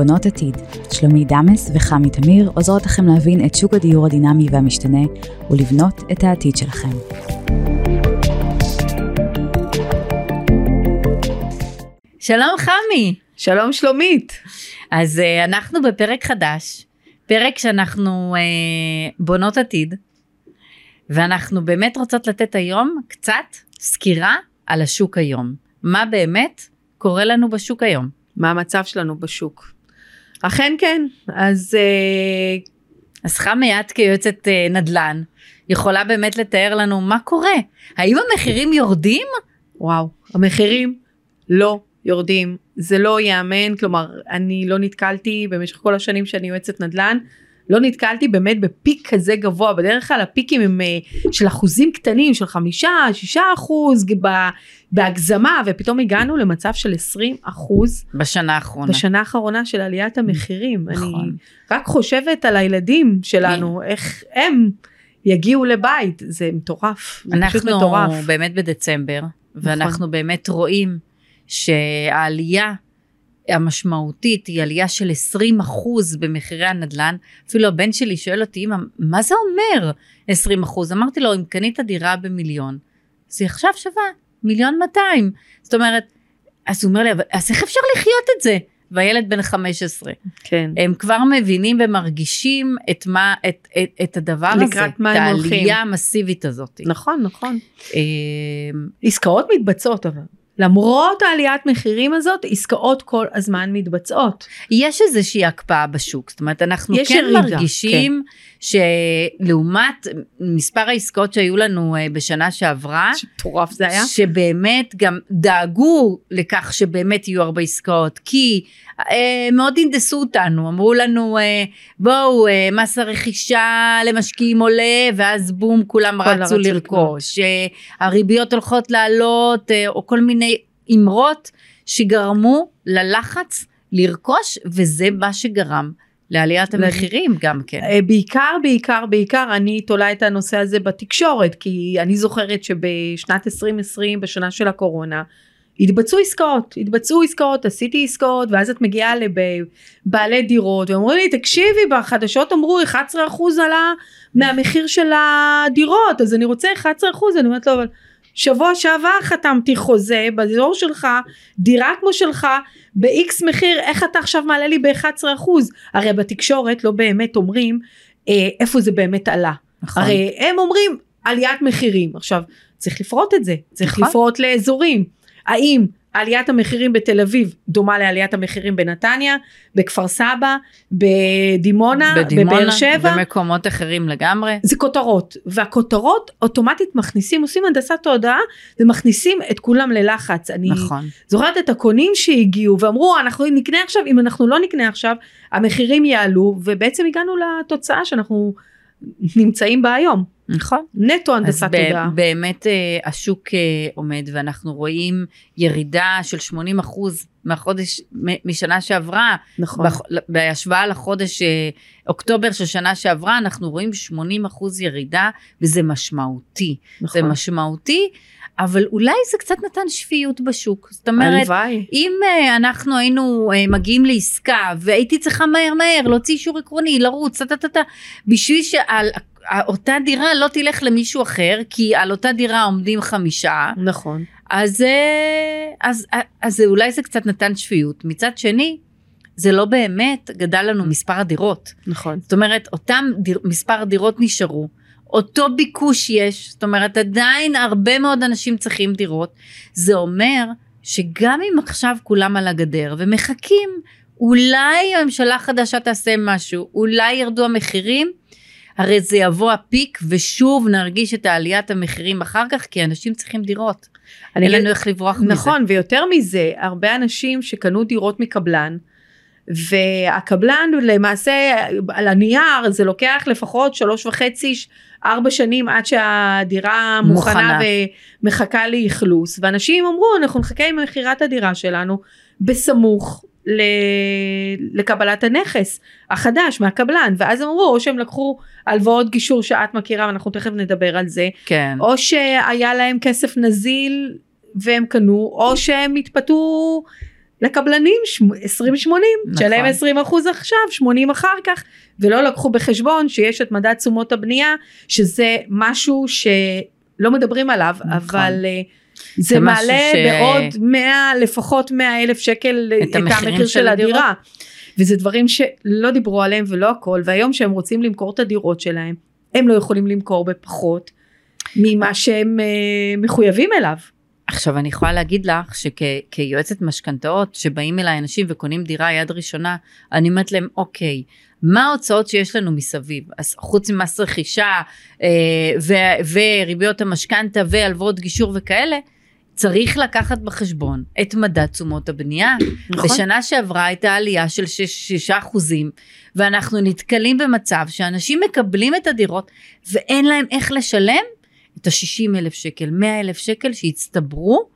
בונות עתיד. שלומי דמס וחמי תמיר עוזרות לכם להבין את שוק הדיור הדינמי והמשתנה ולבנות את העתיד שלכם. שלום חמי. שלום שלומית. אז uh, אנחנו בפרק חדש, פרק שאנחנו uh, בונות עתיד, ואנחנו באמת רוצות לתת היום קצת סקירה על השוק היום. מה באמת קורה לנו בשוק היום. מה המצב שלנו בשוק. אכן כן, אז... Uh, אז חמי, את כיועצת uh, נדל"ן, יכולה באמת לתאר לנו מה קורה. האם המחירים יורדים? וואו, המחירים לא יורדים. זה לא ייאמן, כלומר, אני לא נתקלתי במשך כל השנים שאני יועצת נדל"ן, לא נתקלתי באמת בפיק כזה גבוה, בדרך כלל הפיקים הם אה, של אחוזים קטנים, של חמישה, שישה אחוז, בהגזמה, ופתאום הגענו למצב של עשרים אחוז. בשנה האחרונה. בשנה האחרונה של עליית המחירים. נכון. אני רק חושבת על הילדים שלנו. איך הם יגיעו לבית, זה מטורף, זה פשוט מטורף. אנחנו באמת בדצמבר, נכון. ואנחנו באמת רואים שהעלייה המשמעותית היא עלייה של 20 אחוז במחירי הנדל"ן. אפילו הבן שלי שואל אותי, אמא, מה זה אומר 20 אחוז? אמרתי לו, אם קנית דירה במיליון, אז היא עכשיו שווה מיליון 200. זאת אומרת, אז הוא אומר לי, אז איך אפשר לחיות את זה? והילד בן 15. כן. הם כבר מבינים ומרגישים את מה, את, את, את הדבר לקראת הזה. לקראת מה הם הולכים. את העלייה המסיבית הזאת. נכון, נכון. אה, עסקאות מתבצעות אבל. למרות העליית מחירים הזאת, עסקאות כל הזמן מתבצעות. יש איזושהי הקפאה בשוק, זאת אומרת, אנחנו כן ירידה, מרגישים כן. שלעומת מספר העסקאות שהיו לנו אה, בשנה שעברה, מטורף זה היה, שבאמת גם דאגו לכך שבאמת יהיו הרבה עסקאות, כי אה, מאוד הנדסו אותנו, אמרו לנו אה, בואו אה, מס הרכישה למשקיעים עולה ואז בום כולם רצו לרכוש, אה, הריביות הולכות לעלות אה, או כל מיני אמרות שגרמו ללחץ לרכוש וזה מה שגרם לעליית המחירים גם כן. אה, בעיקר, בעיקר, בעיקר אני תולה את הנושא הזה בתקשורת, כי אני זוכרת שבשנת 2020, בשנה של הקורונה, התבצעו עסקאות, התבצעו עסקאות, עשיתי עסקאות, ואז את מגיעה לבעלי דירות, ואומרים לי, תקשיבי, בחדשות אמרו 11% עלה מהמחיר של הדירות, אז אני רוצה 11%, אני אומרת לו, אבל שבוע שעבר חתמתי חוזה באזור שלך, דירה כמו שלך, ב-X מחיר, איך אתה עכשיו מעלה לי ב-11%? הרי בתקשורת לא באמת אומרים אה, איפה זה באמת עלה. נכון. הרי הם אומרים עליית מחירים. עכשיו, צריך לפרוט את זה, צריך נכון. לפרוט לאזורים. האם עליית המחירים בתל אביב דומה לעליית המחירים בנתניה, בכפר סבא, בדימונה, בדימונה בבאר שבע. במקומות אחרים לגמרי. זה כותרות, והכותרות אוטומטית מכניסים, עושים הנדסת תודעה ומכניסים את כולם ללחץ. אני נכון. זוכרת את הקונים שהגיעו ואמרו אנחנו נקנה עכשיו, אם אנחנו לא נקנה עכשיו, המחירים יעלו, ובעצם הגענו לתוצאה שאנחנו נמצאים בה היום. נכון. נטו הנדסת תודעה. אז באמת אה, השוק אה, עומד ואנחנו רואים ירידה של 80 אחוז מהחודש, משנה שעברה. נכון. בהשוואה לחודש אה, אוקטובר של שנה שעברה, אנחנו רואים 80 אחוז ירידה וזה משמעותי. נכון. זה משמעותי. אבל אולי זה קצת נתן שפיות בשוק. זאת אומרת, הלוואי. אם uh, אנחנו היינו uh, מגיעים לעסקה והייתי צריכה מהר מהר להוציא אישור עקרוני, לרוץ, טה-טה-טה, בשביל שעל אותה דירה לא תלך למישהו אחר, כי על אותה דירה עומדים חמישה. נכון. אז, אה, אז, אז, אז אולי זה קצת נתן שפיות. מצד שני, זה לא באמת גדל לנו מספר הדירות. נכון. זאת אומרת, אותם דיר, מספר דירות נשארו, אותו ביקוש יש, זאת אומרת, עדיין הרבה מאוד אנשים צריכים דירות. זה אומר שגם אם עכשיו כולם על הגדר ומחכים, אולי הממשלה החדשה תעשה משהו, אולי ירדו המחירים, הרי זה יבוא הפיק ושוב נרגיש את העליית המחירים אחר כך כי אנשים צריכים דירות. אין לנו איך לברוח נכון, מזה. נכון ויותר מזה הרבה אנשים שקנו דירות מקבלן והקבלן למעשה על הנייר זה לוקח לפחות שלוש וחצי ארבע שנים עד שהדירה מוכנה, מוכנה. ומחכה לאכלוס ואנשים אמרו אנחנו נחכה עם מכירת הדירה שלנו בסמוך לקבלת הנכס החדש מהקבלן ואז אמרו או שהם לקחו הלוואות גישור שאת מכירה ואנחנו תכף נדבר על זה כן. או שהיה להם כסף נזיל והם קנו או שהם התפתו לקבלנים 20-80, נכון. תשלם 20 אחוז עכשיו, 80 אחר כך, ולא לקחו בחשבון שיש את מדד תשומות הבנייה, שזה משהו שלא מדברים עליו, נכון. אבל אה, זה מעלה ש- בעוד 100, לפחות 100 אלף שקל את את המחיר של של. הדירה. וזה דברים שלא דיברו עליהם ולא הכל, והיום שהם רוצים למכור את הדירות שלהם, הם לא יכולים למכור בפחות ממה שהם אה, מחויבים אליו. עכשיו אני יכולה להגיד לך שכיועצת משכנתאות שבאים אליי אנשים וקונים דירה יד ראשונה אני אומרת להם אוקיי מה ההוצאות שיש לנו מסביב אז חוץ ממס רכישה אה, ו- וריביות המשכנתה והלוואות גישור וכאלה צריך לקחת בחשבון את מדד תשומות הבנייה. נכון. בשנה שעברה הייתה עלייה של 6 אחוזים ואנחנו נתקלים במצב שאנשים מקבלים את הדירות ואין להם איך לשלם את ה-60 אלף שקל, 100 אלף שקל שהצטברו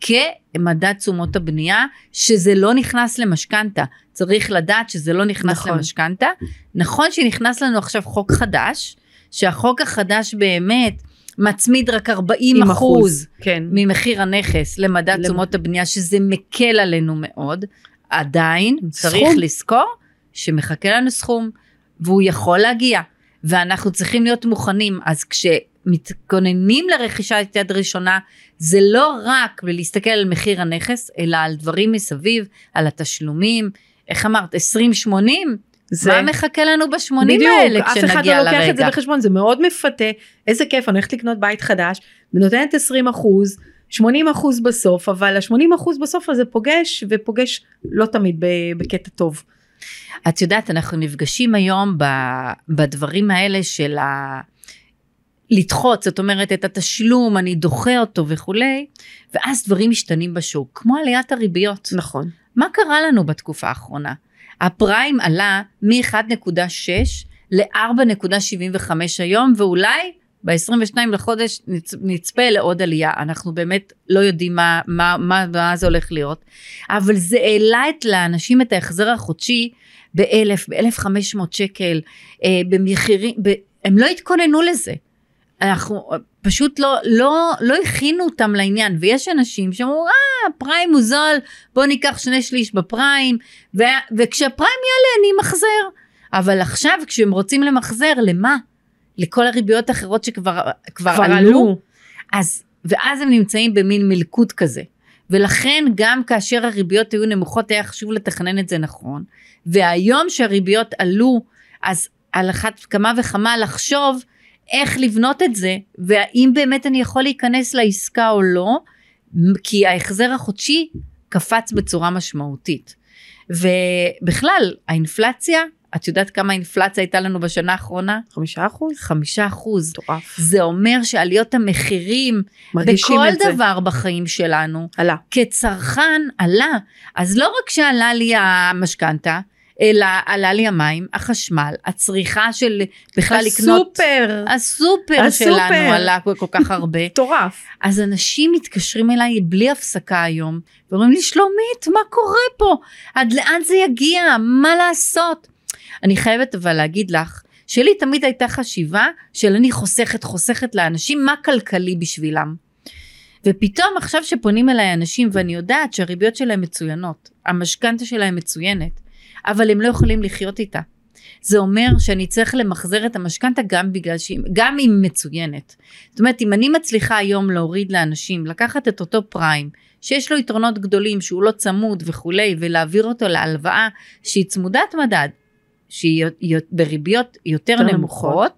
כמדד תשומות הבנייה, שזה לא נכנס למשכנתה. צריך לדעת שזה לא נכנס נכון. למשכנתה. נכון שנכנס לנו עכשיו חוק חדש, שהחוק החדש באמת מצמיד רק 40 עם אחוז כן. ממחיר הנכס למדד למ- תשומות הבנייה, שזה מקל עלינו מאוד. עדיין צריך סכום. לזכור שמחכה לנו סכום, והוא יכול להגיע, ואנחנו צריכים להיות מוכנים. אז כשמתכוננים לרכישת יד ראשונה, זה לא רק להסתכל על מחיר הנכס, אלא על דברים מסביב, על התשלומים. איך אמרת, 20-80? זה- מה מחכה לנו ב-80 בדיוק, האלה אף אחד כשנגיע לא לוקח את זה לרגע? בחשבון, זה מאוד מפתה, איזה כיף, אני הולכת לקנות בית חדש, ונותנת 20 אחוז, 80 אחוז בסוף, אבל ה-80 אחוז בסוף הזה פוגש, ופוגש לא תמיד בקטע טוב. את יודעת, אנחנו נפגשים היום ב, בדברים האלה של ה... לדחות, זאת אומרת, את התשלום, אני דוחה אותו וכולי, ואז דברים משתנים בשוק, כמו עליית הריביות. נכון. מה קרה לנו בתקופה האחרונה? הפריים עלה מ-1.6 ל-4.75 היום, ואולי ב-22 לחודש נצ- נצפה לעוד עלייה. אנחנו באמת לא יודעים מה, מה, מה, מה זה הולך להיות, אבל זה העלה את לאנשים את ההחזר החודשי ב-1,000, ב-1,500 שקל, אה, במחירים, ב- הם לא התכוננו לזה. אנחנו אה, פשוט לא, לא, לא הכינו אותם לעניין, ויש אנשים שאמרו, אה, פריים הוא זול, בוא ניקח שני שליש בפריים, ו- וכשהפריים יעלה אני אמחזר. אבל עכשיו כשהם רוצים למחזר, למה? לכל הריביות האחרות שכבר כבר כבר עלו, עלו. אז, ואז הם נמצאים במין מלכוד כזה. ולכן גם כאשר הריביות היו נמוכות היה חשוב לתכנן את זה נכון. והיום שהריביות עלו, אז על אחת כמה וכמה לחשוב איך לבנות את זה, והאם באמת אני יכול להיכנס לעסקה או לא, כי ההחזר החודשי קפץ בצורה משמעותית. ובכלל, האינפלציה, את יודעת כמה אינפלציה הייתה לנו בשנה האחרונה? חמישה אחוז? חמישה אחוז. מטורף. זה אומר שעליות המחירים בכל זה. דבר בחיים שלנו, עלה. כצרכן עלה. אז לא רק שעלה לי המשכנתה, אלא עלה לי המים, החשמל, הצריכה של בכלל לקנות... הסופר. הסופר הסופר. שלנו עלה כל כך הרבה. מטורף. אז אנשים מתקשרים אליי בלי הפסקה היום, ואומרים לי, שלומית, מה קורה פה? עד לאן זה יגיע? מה לעשות? אני חייבת אבל להגיד לך, שלי תמיד הייתה חשיבה של אני חוסכת, חוסכת לאנשים מה כלכלי בשבילם. ופתאום עכשיו שפונים אליי אנשים ואני יודעת שהריביות שלהם מצוינות, המשכנתה שלהם מצוינת, אבל הם לא יכולים לחיות איתה. זה אומר שאני צריך למחזר את המשכנתה גם בגלל שהיא, גם אם היא מצוינת. זאת אומרת, אם אני מצליחה היום להוריד לאנשים, לקחת את אותו פריים, שיש לו יתרונות גדולים, שהוא לא צמוד וכולי, ולהעביר אותו להלוואה שהיא צמודת מדד, שהיא בריביות יותר יותר נמוכות,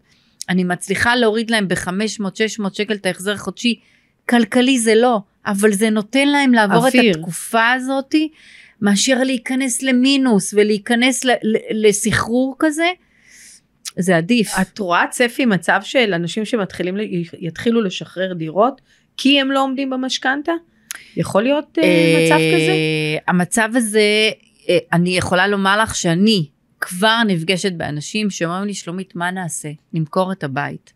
אני מצליחה להוריד להם ב-500-600 שקל את ההחזר החודשי, כלכלי זה לא, אבל זה נותן להם לעבור אוויר. את התקופה הזאתי, מאשר להיכנס למינוס ולהיכנס לסחרור כזה, זה עדיף. את רואה צפי מצב של אנשים שמתחילים, יתחילו לשחרר דירות כי הם לא עומדים במשכנתה? יכול להיות אה, מצב כזה? המצב הזה, אה, אני יכולה לומר לך שאני כבר נפגשת באנשים שאומרים לי, שלומית, מה נעשה? נמכור את הבית.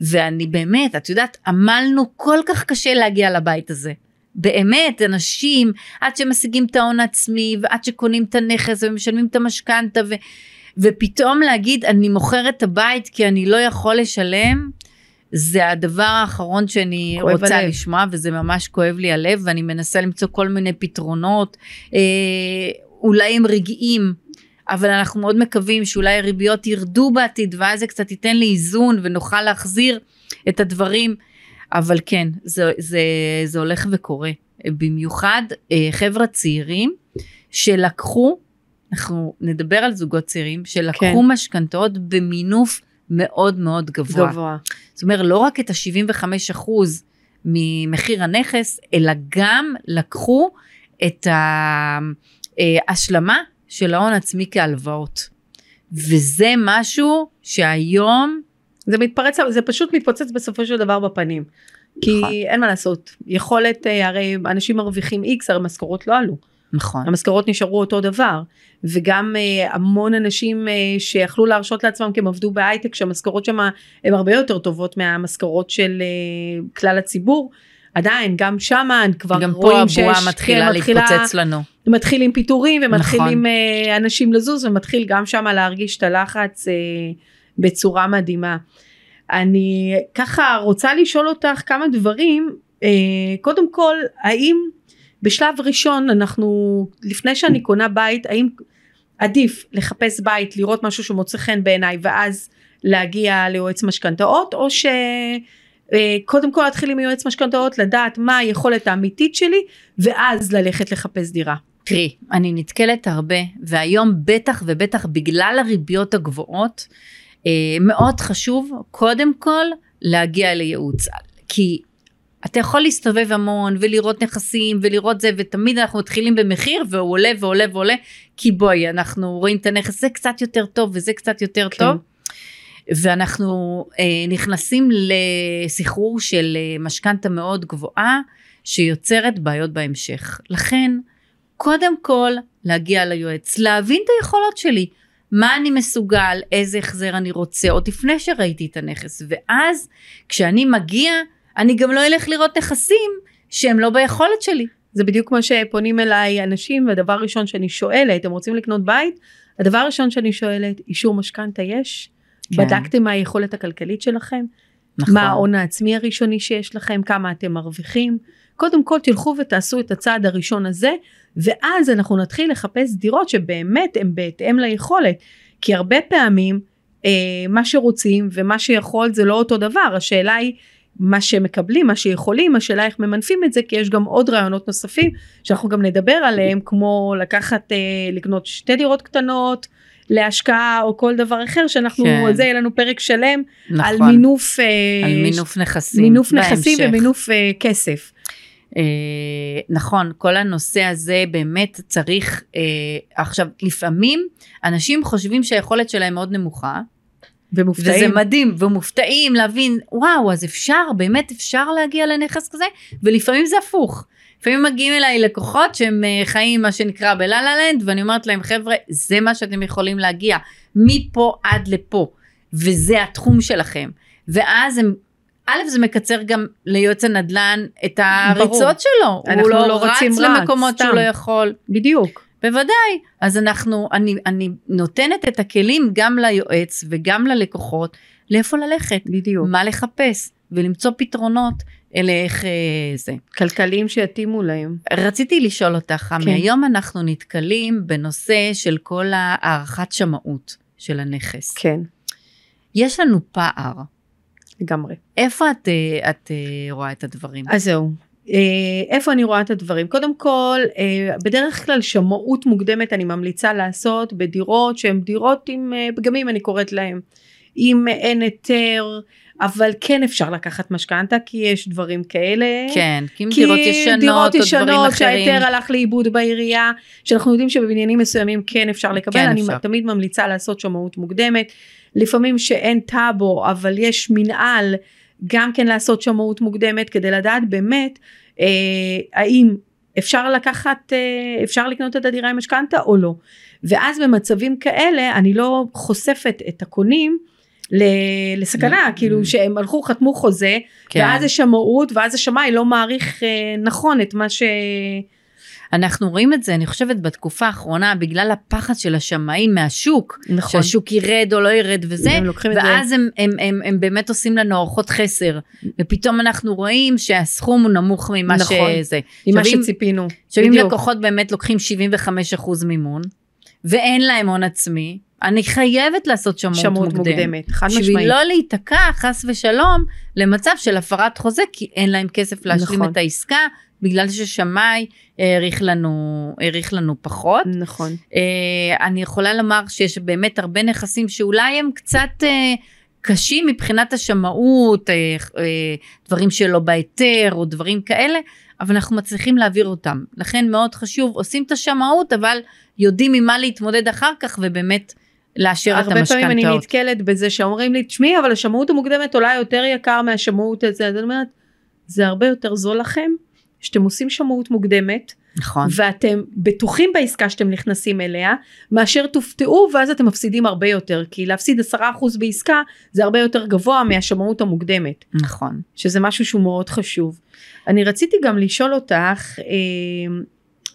ואני באמת, את יודעת, עמלנו כל כך קשה להגיע לבית הזה. באמת, אנשים, עד שמשיגים את ההון העצמי, ועד שקונים את הנכס ומשלמים את המשכנתה, ו- ופתאום להגיד, אני מוכר את הבית כי אני לא יכול לשלם, זה הדבר האחרון שאני רוצה הלב. לשמוע וזה ממש כואב לי הלב ואני מנסה למצוא כל מיני פתרונות אה, אולי הם רגעיים אבל אנחנו מאוד מקווים שאולי הריביות ירדו בעתיד ואז זה קצת ייתן לי איזון ונוכל להחזיר את הדברים אבל כן זה, זה, זה הולך וקורה במיוחד אה, חבר'ה צעירים שלקחו אנחנו נדבר על זוגות צעירים שלקחו כן. משכנתאות במינוף מאוד מאוד גבוה. גבוה. זאת אומרת לא רק את ה-75% ממחיר הנכס, אלא גם לקחו את ההשלמה של ההון עצמי כהלוואות. וזה משהו שהיום, זה מתפרץ, זה פשוט מתפוצץ בסופו של דבר בפנים. כי נכון. אין מה לעשות, יכולת, אה, הרי אנשים מרוויחים איקס, הרי המשכורות לא עלו. נכון, המשכורות נשארו אותו דבר. וגם אה, המון אנשים אה, שיכלו להרשות לעצמם כי הם עבדו בהייטק, שהמשכורות שם הן הרבה יותר טובות מהמשכורות של אה, כלל הציבור. עדיין, גם שם כבר גם פה רואים שיש, הבועה מתחילה כן, להתפוצץ לנו. מתחילים פיטורים ומתחילים נכון. אה, אנשים לזוז ומתחיל גם שם להרגיש את הלחץ אה, בצורה מדהימה. אני ככה רוצה לשאול אותך כמה דברים. אה, קודם כל, האם בשלב ראשון אנחנו, לפני שאני קונה בית, האם עדיף לחפש בית, לראות משהו שמוצא חן בעיניי ואז להגיע ליועץ משכנתאות, או ש... אה, כל להתחיל עם יועץ משכנתאות, לדעת מה היכולת האמיתית שלי, ואז ללכת לחפש דירה. תראי, אני נתקלת הרבה, והיום בטח ובטח בגלל הריביות הגבוהות, מאוד חשוב קודם כל להגיע לייעוץ. כי אתה יכול להסתובב המון ולראות נכסים ולראות זה, ותמיד אנחנו מתחילים במחיר והוא עולה ועולה ועולה, כי בואי, אנחנו רואים את הנכס, זה קצת יותר טוב וזה קצת יותר כן. טוב. ואנחנו אה, נכנסים לסחרור של אה, משכנתה מאוד גבוהה שיוצרת בעיות בהמשך. לכן, קודם כל להגיע ליועץ, להבין את היכולות שלי, מה אני מסוגל, איזה החזר אני רוצה, עוד לפני שראיתי את הנכס, ואז כשאני מגיע, אני גם לא אלך לראות נכסים שהם לא ביכולת שלי. זה בדיוק כמו שפונים אליי אנשים והדבר ראשון שאני שואלת, הם רוצים לקנות בית? הדבר הראשון שאני שואלת, אישור משכנתה יש? כן. בדקתם מה היכולת הכלכלית שלכם? נכון. מה ההון העצמי הראשוני שיש לכם? כמה אתם מרוויחים? קודם כל תלכו ותעשו את הצעד הראשון הזה, ואז אנחנו נתחיל לחפש דירות שבאמת הן בהתאם ליכולת. כי הרבה פעמים אה, מה שרוצים ומה שיכול זה לא אותו דבר, השאלה היא מה שמקבלים, מה שיכולים, השאלה איך ממנפים את זה, כי יש גם עוד רעיונות נוספים שאנחנו גם נדבר עליהם, כמו לקחת, אה, לקנות שתי דירות קטנות, להשקעה או כל דבר אחר, שאנחנו, כן. על זה יהיה לנו פרק שלם, נכון. על מינוף, אה, על מינוף נכסים. מינוף נכסים. ומינוף אה, כסף. אה, נכון, כל הנושא הזה באמת צריך, אה, עכשיו לפעמים אנשים חושבים שהיכולת שלהם מאוד נמוכה, וזה ומופתעים. מדהים, ומופתעים להבין, וואו, אז אפשר, באמת אפשר להגיע לנכס כזה, ולפעמים זה הפוך. לפעמים מגיעים אליי לקוחות שהם אה, חיים מה שנקרא בלה לה לנד, ואני אומרת להם, חבר'ה, זה מה שאתם יכולים להגיע, מפה עד לפה, וזה התחום שלכם. ואז הם, א', זה מקצר גם ליועץ הנדל"ן את הריצות שלו, אנחנו הוא לא, לא רץ רצים רץ, למקומות שהוא סתם. לא יכול. בדיוק. בוודאי, אז אנחנו, אני, אני נותנת את הכלים גם ליועץ וגם ללקוחות לאיפה ללכת, בדיוק. מה לחפש ולמצוא פתרונות לאיך אה, זה. כלכליים שיתאימו להם. רציתי לשאול אותך, חמי, כן. היום אנחנו נתקלים בנושא של כל הערכת שמאות של הנכס. כן, יש לנו פער, לגמרי. איפה את, אה, את אה, רואה את הדברים? אז זהו. אה, איפה אני רואה את הדברים? קודם כל, בדרך כלל שמאות מוקדמת אני ממליצה לעשות בדירות שהן דירות עם פגמים אני קוראת להם. אם אין היתר, אבל כן אפשר לקחת משכנתה כי יש דברים כאלה. כן, כי אם כי דירות ישנות דירות או דברים ישנות אחרים. שההיתר הלך לאיבוד בעירייה, שאנחנו יודעים שבבניינים מסוימים כן אפשר לקבל, כן אני אפשר. תמיד ממליצה לעשות שמאות מוקדמת. לפעמים שאין טאבו אבל יש מנהל, גם כן לעשות שמאות מוקדמת כדי לדעת באמת אה, האם אפשר לקחת, אה, אפשר לקנות את הדירה עם משכנתה או לא. ואז במצבים כאלה אני לא חושפת את הקונים. לסכנה. כאילו שהם הלכו חתמו חוזה, כן. ואז יש שמאות ואז השמאי לא מעריך אה, נכון את מה ש... אנחנו רואים את זה, אני חושבת, בתקופה האחרונה, בגלל הפחד של השמאים מהשוק, נכון. שהשוק ירד או לא ירד וזה, הם ואז הם, הם, הם, הם באמת עושים לנו ארוחות חסר, ופתאום אנחנו רואים שהסכום הוא נמוך ממה נכון. שזה. ממה שציפינו. עכשיו אם. לקוחות באמת לוקחים 75% מימון, ואין להם הון עצמי, אני חייבת לעשות שמאות, שמאות מוקדם. מוקדמת, חד בשביל משמעית. לא להיתקע חס ושלום למצב של הפרת חוזה כי אין להם כסף להשלים נכון. את העסקה בגלל ששמאי העריך לנו העריך לנו פחות. נכון. אה, אני יכולה לומר שיש באמת הרבה נכסים שאולי הם קצת אה, קשים מבחינת השמאות, אה, דברים שלא בהיתר או דברים כאלה, אבל אנחנו מצליחים להעביר אותם. לכן מאוד חשוב, עושים את השמאות אבל יודעים עם מה להתמודד אחר כך ובאמת לאשר את הרבה פעמים אני המשכנתאות. נתקלת בזה שאומרים לי, תשמעי, אבל השמאות המוקדמת עולה יותר יקר מהשמאות הזה, אז אני אומרת, זה הרבה יותר זול לכם, שאתם עושים שמאות מוקדמת, נכון. ואתם בטוחים בעסקה שאתם נכנסים אליה, מאשר תופתעו ואז אתם מפסידים הרבה יותר, כי להפסיד 10% בעסקה זה הרבה יותר גבוה מהשמאות המוקדמת, נכון. שזה משהו שהוא מאוד חשוב. אני רציתי גם לשאול אותך, אה,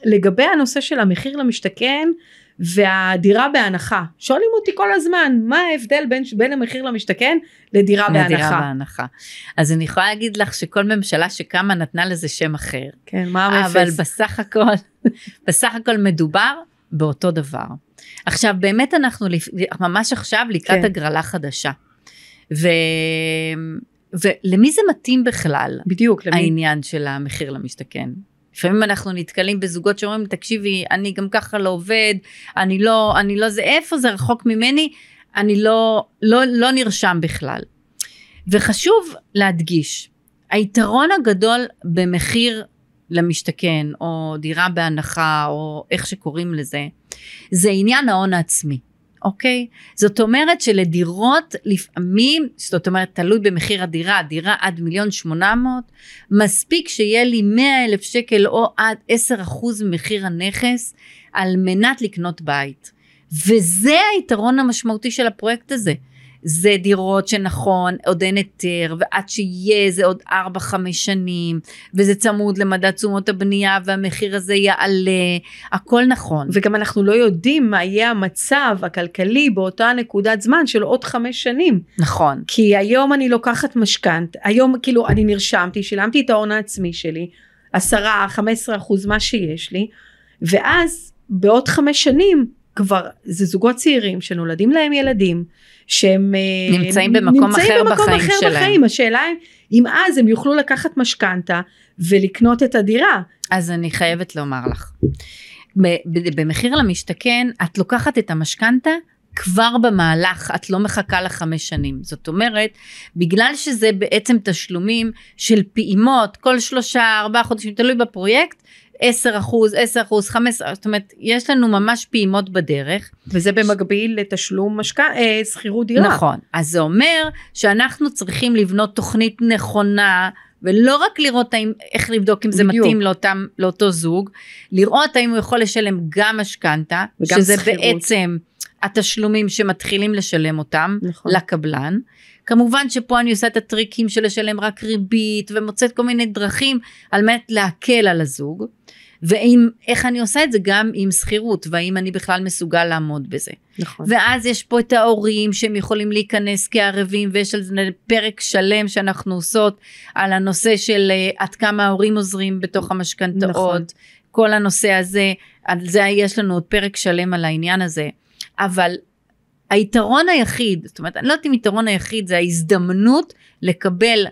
לגבי הנושא של המחיר למשתכן, והדירה בהנחה שואלים אותי כל הזמן מה ההבדל בין, בין המחיר למשתכן לדירה לדירה בהנחה בהנחה. אז אני יכולה להגיד לך שכל ממשלה שקמה נתנה לזה שם אחר. כן מה אבל המפס בסך הכל, בסך הכל מדובר באותו דבר. עכשיו באמת אנחנו ממש עכשיו לקראת כן. הגרלה חדשה. ו... ולמי זה מתאים בכלל בדיוק למי העניין של המחיר למשתכן? לפעמים אנחנו נתקלים בזוגות שאומרים תקשיבי אני גם ככה לא עובד אני לא אני לא זה איפה זה רחוק ממני אני לא לא לא נרשם בכלל. וחשוב להדגיש היתרון הגדול במחיר למשתכן או דירה בהנחה או איך שקוראים לזה זה עניין ההון העצמי. אוקיי? זאת אומרת שלדירות לפעמים, זאת אומרת תלוי במחיר הדירה, דירה עד מיליון שמונה מאות, מספיק שיהיה לי מאה אלף שקל או עד עשר אחוז ממחיר הנכס על מנת לקנות בית. וזה היתרון המשמעותי של הפרויקט הזה. זה דירות שנכון, עוד אין היתר, ועד שיהיה זה עוד 4-5 שנים, וזה צמוד למדד תשומות הבנייה, והמחיר הזה יעלה, הכל נכון. וגם אנחנו לא יודעים מה יהיה המצב הכלכלי באותה נקודת זמן של עוד חמש שנים נכון. כי היום אני לוקחת משכנת היום כאילו אני נרשמתי שילמתי את ההון העצמי שלי עשרה חמש עשרה אחוז מה שיש לי ואז בעוד חמש שנים כבר זה זוגות צעירים שנולדים להם ילדים שהם אה, נמצאים במקום אחר בחיים שלהם. בחיים השאלה אם אז הם יוכלו לקחת משכנתה ולקנות את הדירה אז אני חייבת לומר לך, במחיר למשתכן את לוקחת את המשכנתה כבר במהלך, את לא מחכה לחמש שנים. זאת אומרת, בגלל שזה בעצם תשלומים של פעימות, כל שלושה, ארבעה חודשים, תלוי בפרויקט, 10 אחוז, 10 אחוז, 15, זאת אומרת, יש לנו ממש פעימות בדרך. וזה במקביל לתשלום משכנ... אה, שכירות דירה נכון. אז זה אומר שאנחנו צריכים לבנות תוכנית נכונה, ולא רק לראות האם, איך לבדוק אם זה בדיוק. מתאים לאותם, לאותו זוג, לראות האם הוא יכול לשלם גם משכנתה, שזה שכירות. בעצם התשלומים שמתחילים לשלם אותם נכון. לקבלן. כמובן שפה אני עושה את הטריקים של לשלם רק ריבית ומוצאת כל מיני דרכים על מנת להקל על הזוג. ואיך אני עושה את זה גם עם שכירות והאם אני בכלל מסוגל לעמוד בזה. נכון. ואז יש פה את ההורים שהם יכולים להיכנס כערבים ויש על זה פרק שלם שאנחנו עושות על הנושא של uh, עד כמה ההורים עוזרים בתוך המשכנתאות, נכון. כל הנושא הזה, על זה יש לנו עוד פרק שלם על העניין הזה, אבל היתרון היחיד, זאת אומרת אני לא יודעת אם יתרון היחיד זה ההזדמנות לקבל,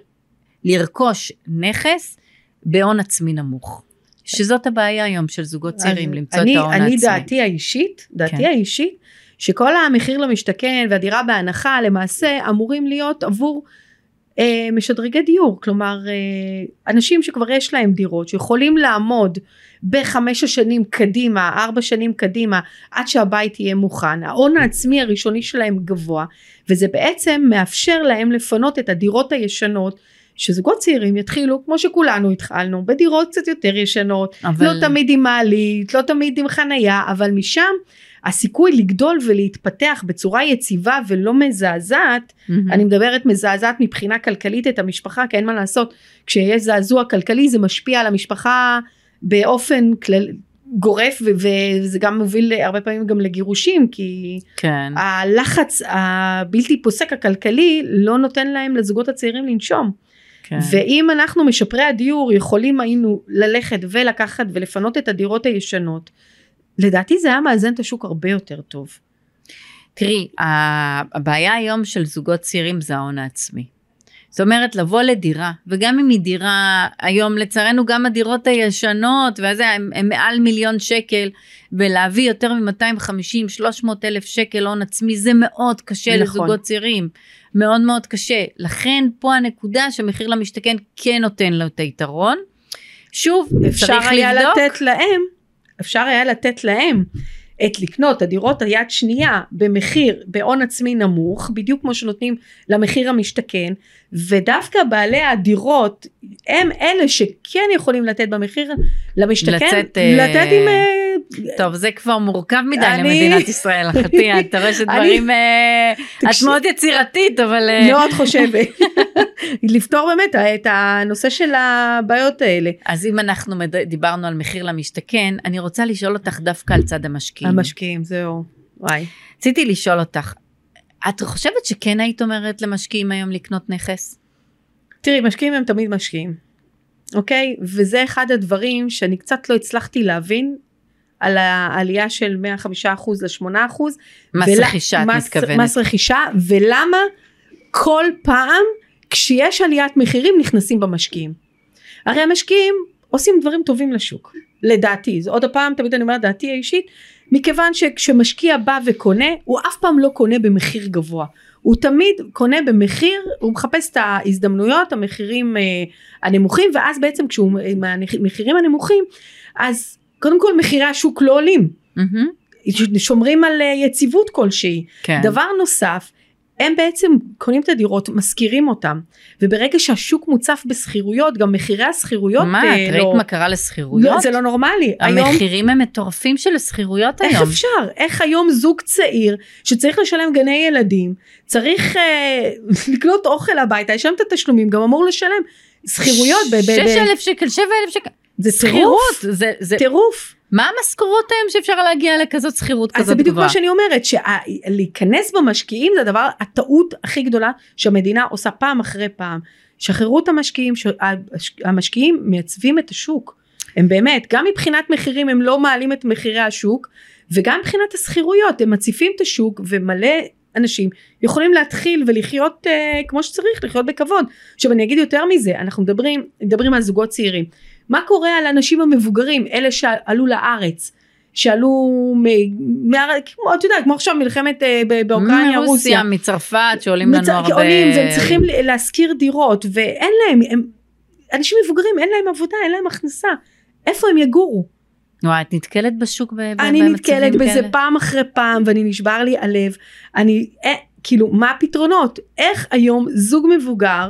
לרכוש נכס בהון עצמי נמוך. שזאת הבעיה היום של זוגות צעירים, למצוא אני, את ההון אני העצמי. דעתי האישית, דעתי כן. האישית, שכל המחיר למשתכן והדירה בהנחה למעשה אמורים להיות עבור משדרגי דיור, כלומר אה, אנשים שכבר יש להם דירות שיכולים לעמוד בחמש השנים קדימה, ארבע שנים קדימה, עד שהבית יהיה מוכן, ההון העצמי הראשוני שלהם גבוה, וזה בעצם מאפשר להם לפנות את הדירות הישנות שזוגות צעירים יתחילו כמו שכולנו התחלנו בדירות קצת יותר ישנות. אבל... לא תמיד עם מעלית, לא תמיד עם חנייה, אבל משם הסיכוי לגדול ולהתפתח בצורה יציבה ולא מזעזעת, מהמם. אני מדברת מזעזעת מבחינה כלכלית את המשפחה, כי אין מה לעשות, כשיש זעזוע כלכלי זה משפיע על המשפחה באופן כלל, גורף וזה גם מוביל הרבה פעמים גם לגירושים כי כן. הלחץ הבלתי פוסק הכלכלי לא נותן להם לזוגות הצעירים לנשום. כן. ואם אנחנו משפרי הדיור יכולים היינו ללכת ולקחת ולפנות את הדירות הישנות, לדעתי זה היה מאזן את השוק הרבה יותר טוב. תראי, הבעיה היום של זוגות צעירים זה ההון העצמי. זאת אומרת, לבוא לדירה, וגם אם היא דירה, היום לצערנו גם הדירות הישנות, וזה, הם, הם מעל מיליון שקל, ולהביא יותר מ-250-300 אלף שקל הון עצמי, זה מאוד קשה נכון. לזוגות צעירים. מאוד מאוד קשה. לכן פה הנקודה שמחיר למשתכן כן נותן לו את היתרון. שוב, אפשר היה לבדוק. לתת להם, אפשר היה לתת להם את לקנות הדירות היד שנייה במחיר בהון עצמי נמוך בדיוק כמו שנותנים למחיר המשתכן ודווקא בעלי הדירות הם אלה שכן יכולים לתת במחיר למשתכן לצאת, אה, לתת עם אה, טוב, זה כבר מורכב מדי אני- למדינת ישראל, אחותי, את רואה שדברים, אה, את מאוד יצירתית, אבל... אה, מאוד חושבת. לפתור באמת את הנושא של הבעיות האלה. אז אם אנחנו דיברנו על מחיר למשתכן, אני רוצה לשאול אותך דווקא על צד המשקיעים. המשקיעים זהו. וואי. רציתי לשאול אותך, את חושבת שכן היית אומרת למשקיעים היום לקנות נכס? תראי משקיעים הם תמיד משקיעים אוקיי? וזה אחד הדברים שאני קצת לא הצלחתי להבין על העלייה של 105% ל-8% מס ול- רכישה, את מס- מתכוונת. מס רכישה ולמה כל פעם כשיש עליית מחירים נכנסים במשקיעים. הרי המשקיעים עושים דברים טובים לשוק לדעתי זה עוד הפעם תמיד אני אומרת דעתי האישית מכיוון שכשמשקיע בא וקונה הוא אף פעם לא קונה במחיר גבוה הוא תמיד קונה במחיר הוא מחפש את ההזדמנויות המחירים אה, הנמוכים ואז בעצם כשהוא עם המחירים הנמוכים אז קודם כל מחירי השוק לא עולים מהמם, שומרים על אה, יציבות כלשהי כן. דבר נוסף הם בעצם קונים את הדירות משכירים אותם וברגע שהשוק מוצף בשכירויות גם מחירי השכירויות מה, אה, את ראית לא, מה קרה לשכירויות? לא, זה לא נורמלי היום המחירים הם מטורפים של השכירויות איך היום. אפשר איך היום זוג צעיר שצריך לשלם גני ילדים צריך אה, לקנות אוכל הביתה יש שם את התשלומים גם אמור לשלם שכירויות ב- 6,000 שקל, 7,000 שקל. זה שכירות, טירוף זה, זה, טירוף. מה המשכורות היום שאפשר להגיע לכזאת שכירות אז זה כזאת בדיוק גבוהה? מה שאני אומרת שלהיכנס במשקיעים זה הדבר הטעות הכי גדולה שהמדינה עושה פעם אחרי פעם. שחררו את המשקיעים המשקיעים מייצבים את השוק. הם באמת גם מבחינת מחירים הם לא מעלים את מחירי השוק וגם מבחינת השכירויות הם מציפים את השוק ומלא אנשים יכולים להתחיל ולחיות אה, כמו שצריך לחיות בכבוד. עכשיו אני אגיד יותר מזה אנחנו מדברים מדברים על זוגות צעירים מה קורה על האנשים המבוגרים אלה שעלו לארץ שעלו כמו את יודעת כמו עכשיו מלחמת אה, באוקראינה רוסיה. מרוסיה, מצרפת, שעולים לנו מצ- הרבה... עולים והם צריכים להשכיר דירות ואין להם הם אנשים מבוגרים אין להם עבודה אין להם הכנסה. איפה הם יגורו? וואי, את נתקלת בשוק ב- אני נתקלת בזה כאלה? פעם אחרי פעם ואני נשבר לי הלב. אני אה, כאילו מה הפתרונות? איך היום זוג מבוגר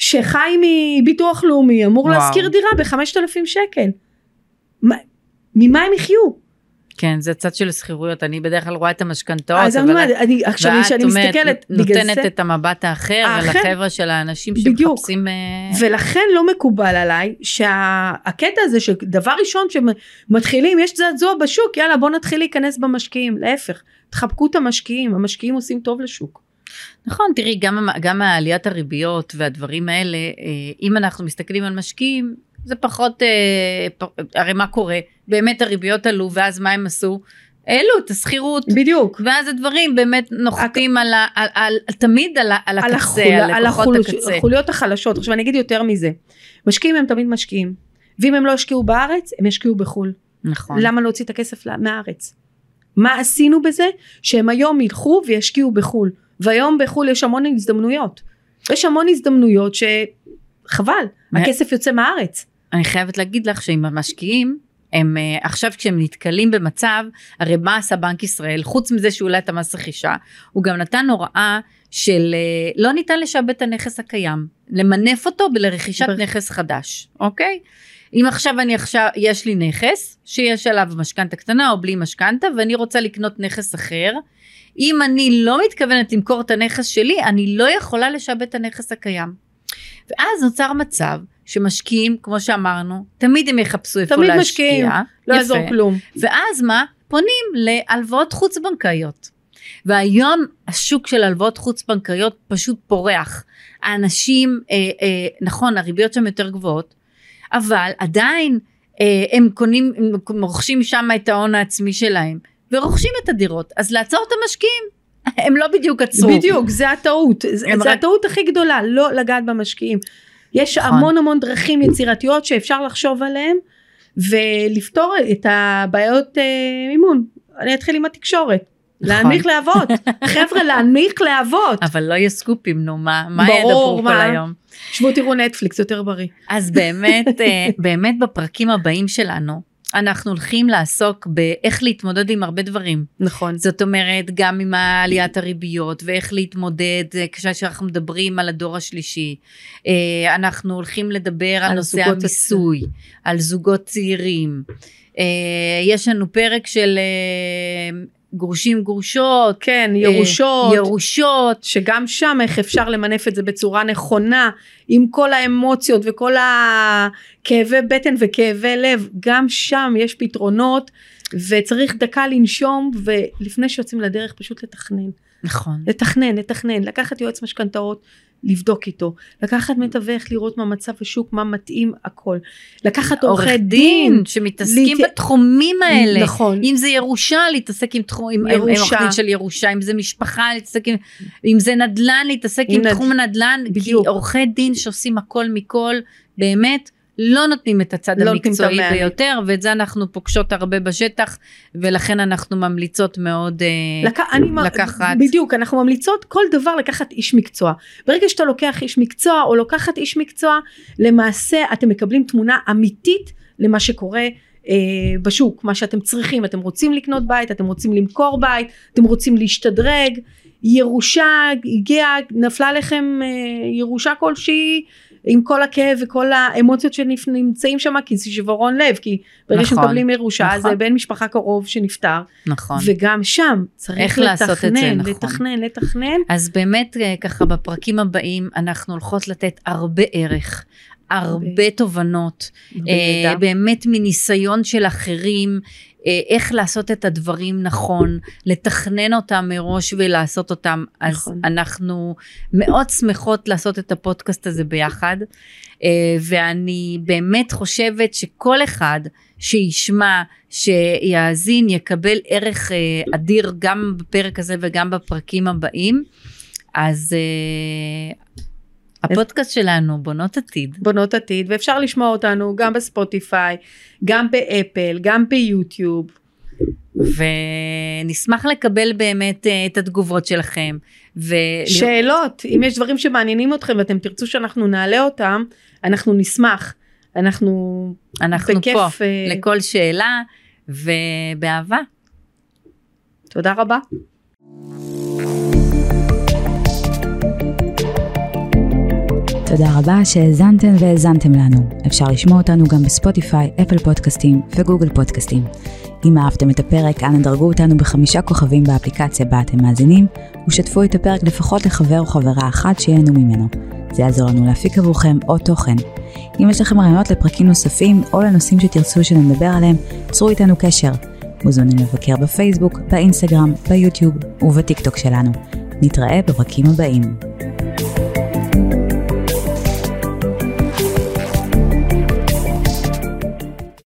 שחי מביטוח לאומי אמור וואו. להשכיר דירה בחמשת אלפים שקל. מה- ממה הם יחיו? כן, זה צד של שכירויות, אני בדרך כלל רואה את המשכנתאות, אז אני אומרת, אני עכשיו כשאני מסתכלת בגלל נותנת זה את המבט האחר, האחר. ולחבר'ה של האנשים בדיוק. שמחפשים... אה, ולכן לא מקובל עליי שהקטע הזה שדבר ראשון שמתחילים יש זעזוע בשוק יאללה בוא נתחיל להיכנס במשקיעים להפך תחבקו את המשקיעים המשקיעים עושים טוב לשוק. נכון, תראי, גם, גם העליית הריביות והדברים האלה, אה, אם אנחנו מסתכלים על משקיעים, זה פחות, אה, הרי מה קורה? באמת הריביות עלו, ואז מה הם עשו? העלו את השכירות. בדיוק. ואז הדברים באמת נוחתים על, ה, על, על, על תמיד על, על על, הקצה, החול, על על החול, הקצה. החוליות החלשות. עכשיו אני אגיד יותר מזה. משקיעים הם תמיד משקיעים. ואם הם לא ישקיעו בארץ הם ישקיעו בחו"ל. נכון. למה להוציא את הכסף מהארץ? מה עשינו בזה? שהם היום ילכו וישקיעו בחו"ל. והיום בחו"ל יש המון הזדמנויות. יש המון הזדמנויות שחבל, מה- הכסף יוצא מהארץ. אני חייבת להגיד לך שעם המשקיעים, הם אה, עכשיו כשהם נתקלים במצב, הרי מה עשה בנק ישראל? חוץ מזה שהוא העלה את המס רכישה, הוא גם נתן הוראה של אה, לא ניתן לשעבד את הנכס הקיים, למנף אותו לרכישת בר- נכס חדש, אוקיי? אם עכשיו אני עכשיו, יש לי נכס שיש עליו משכנתה קטנה או בלי משכנתה ואני רוצה לקנות נכס אחר, אם אני לא מתכוונת למכור את הנכס שלי, אני לא יכולה לשעבד את הנכס הקיים. ואז נוצר מצב שמשקיעים, כמו שאמרנו, תמיד הם יחפשו איפה תמיד להשקיע. משקיעים, לא. יעזור כלום. ואז מה? פונים להלוואות חוץ בנקאיות. והיום השוק של הלוואות חוץ בנקאיות פשוט פורח. האנשים, אה, אה, נכון, הריביות שם יותר גבוהות, אבל עדיין אה, הם קונים, הם רוכשים שם את ההון העצמי שלהם, ורוכשים את הדירות, אז לעצור את המשקיעים. הם לא בדיוק עצרו. בדיוק, זה הטעות. זה רק- הטעות הכי גדולה, לא לגעת במשקיעים. יש נכון. המון המון דרכים יצירתיות שאפשר לחשוב עליהן ולפתור את הבעיות אה, מימון. אני אתחיל עם התקשורת. נכון. להנמיך להבות. חבר'ה, להנמיך להבות. אבל לא יהיה סקופים, נו, מה, מה ידברו כל? היום? שבו תראו נטפליקס, יותר בריא. אז באמת, אה, באמת בפרקים הבאים שלנו, אנחנו הולכים לעסוק באיך להתמודד עם הרבה דברים. נכון. זאת אומרת, גם עם עליית הריביות, ואיך להתמודד כשאנחנו מדברים על הדור השלישי. אה, אנחנו הולכים לדבר על על נושא המיסוי, על זוגות צעירים. אה, יש לנו פרק של אה, גרושים גרושות, כן, אה, ירושות. ירושות. שגם שם איך אפשר למנף את זה בצורה נכונה עם כל האמוציות וכל הכאבי בטן וכאבי לב גם שם יש פתרונות וצריך דקה לנשום ולפני שיוצאים לדרך פשוט לתכנן נכון. לתכנן לתכנן לקחת יועץ משכנתאות לבדוק איתו לקחת מתווך לראות מה מצב השוק מה מתאים הכל לקחת עורכי דין שמתעסקים להת- בתחומים האלה. נכון אם זה ירושה להתעסק עם תחום, עם. עורך דין של ירושה, אם זה משפחה להתעסק עם, אם זה נדל"ן להתעסק עם עם נד- תחום הנדל"ן, בדיוק. כי עורכי דין שעושים הכל מכל, באמת לא נותנים את הצד לא את המקצועי המענה. ביותר, ואת זה אנחנו פוגשות הרבה בשטח, ולכן אנחנו ממליצות מאוד, אה, לק... אני לקחת- בדיוק אנחנו ממליצות כל דבר לקחת איש מקצוע. ברגע שאתה לוקח איש מקצוע או לוקחת איש מקצוע למעשה אתם מקבלים תמונה אמיתית למה שקורה אה, בשוק. מה שאתם צריכים אתם רוצים לקנות בית אתם רוצים למכור בית אתם רוצים להשתדרג. ירושה הגיעה נפלה לכם אה, ירושה כלשהי עם כל הכאב וכל האמוציות שנמצאים שם כי זה שברון לב כי ברגע נכון, שמקבלים ירושה נכון. זה בן משפחה קרוב שנפטר נכון. וגם שם צריך לתכנן, זה, נכון. לתכנן, לתכנן. אז באמת אה, ככה בפרקים הבאים אנחנו הולכות לתת הרבה ערך. הרבה תובנות, אה, בידע. באמת מניסיון של אחרים, אה, איך לעשות את הדברים נכון, לתכנן אותם מראש ולעשות אותם. אז נכון. אנחנו מאוד שמחות לעשות את הפודקאסט הזה ביחד, אה, ואני באמת חושבת שכל אחד שישמע, שיאזין, יקבל ערך אה, אדיר גם בפרק הזה וגם בפרקים הבאים. אז אה, הפודקאסט שלנו, בונות עתיד, בונות עתיד ואפשר לשמוע אותנו גם בספוטיפיי, גם באפל, גם ביוטיוב. ונשמח לקבל באמת אה, את התגובות שלכם. ו... שאלות, אם יש דברים שמעניינים אתכם ואתם תרצו שאנחנו נעלה אותם, אנחנו נשמח. אנחנו אנחנו בכיף, פה אה, לכל שאלה ובאהבה. תודה רבה. תודה רבה שהאזנתן והאזנתם לנו. אפשר לשמוע אותנו גם בספוטיפיי, אפל פודקאסטים וגוגל פודקאסטים. אם אהבתם את הפרק, אנא דרגו אותנו בחמישה כוכבים באפליקציה בה אתם מאזינים, ושתפו את הפרק לפחות לחבר או חברה אחת שיהנו ממנו. זה יעזור לנו להפיק עבורכם עוד תוכן. אם יש לכם רעיונות לפרקים נוספים, או לנושאים שתרצו שנדבר עליהם, צרו איתנו קשר. מוזמנים לבקר בפייסבוק, באינסטגרם, ביוטיוב ובטיקטוק שלנו. נתראה בפרקים הבאים.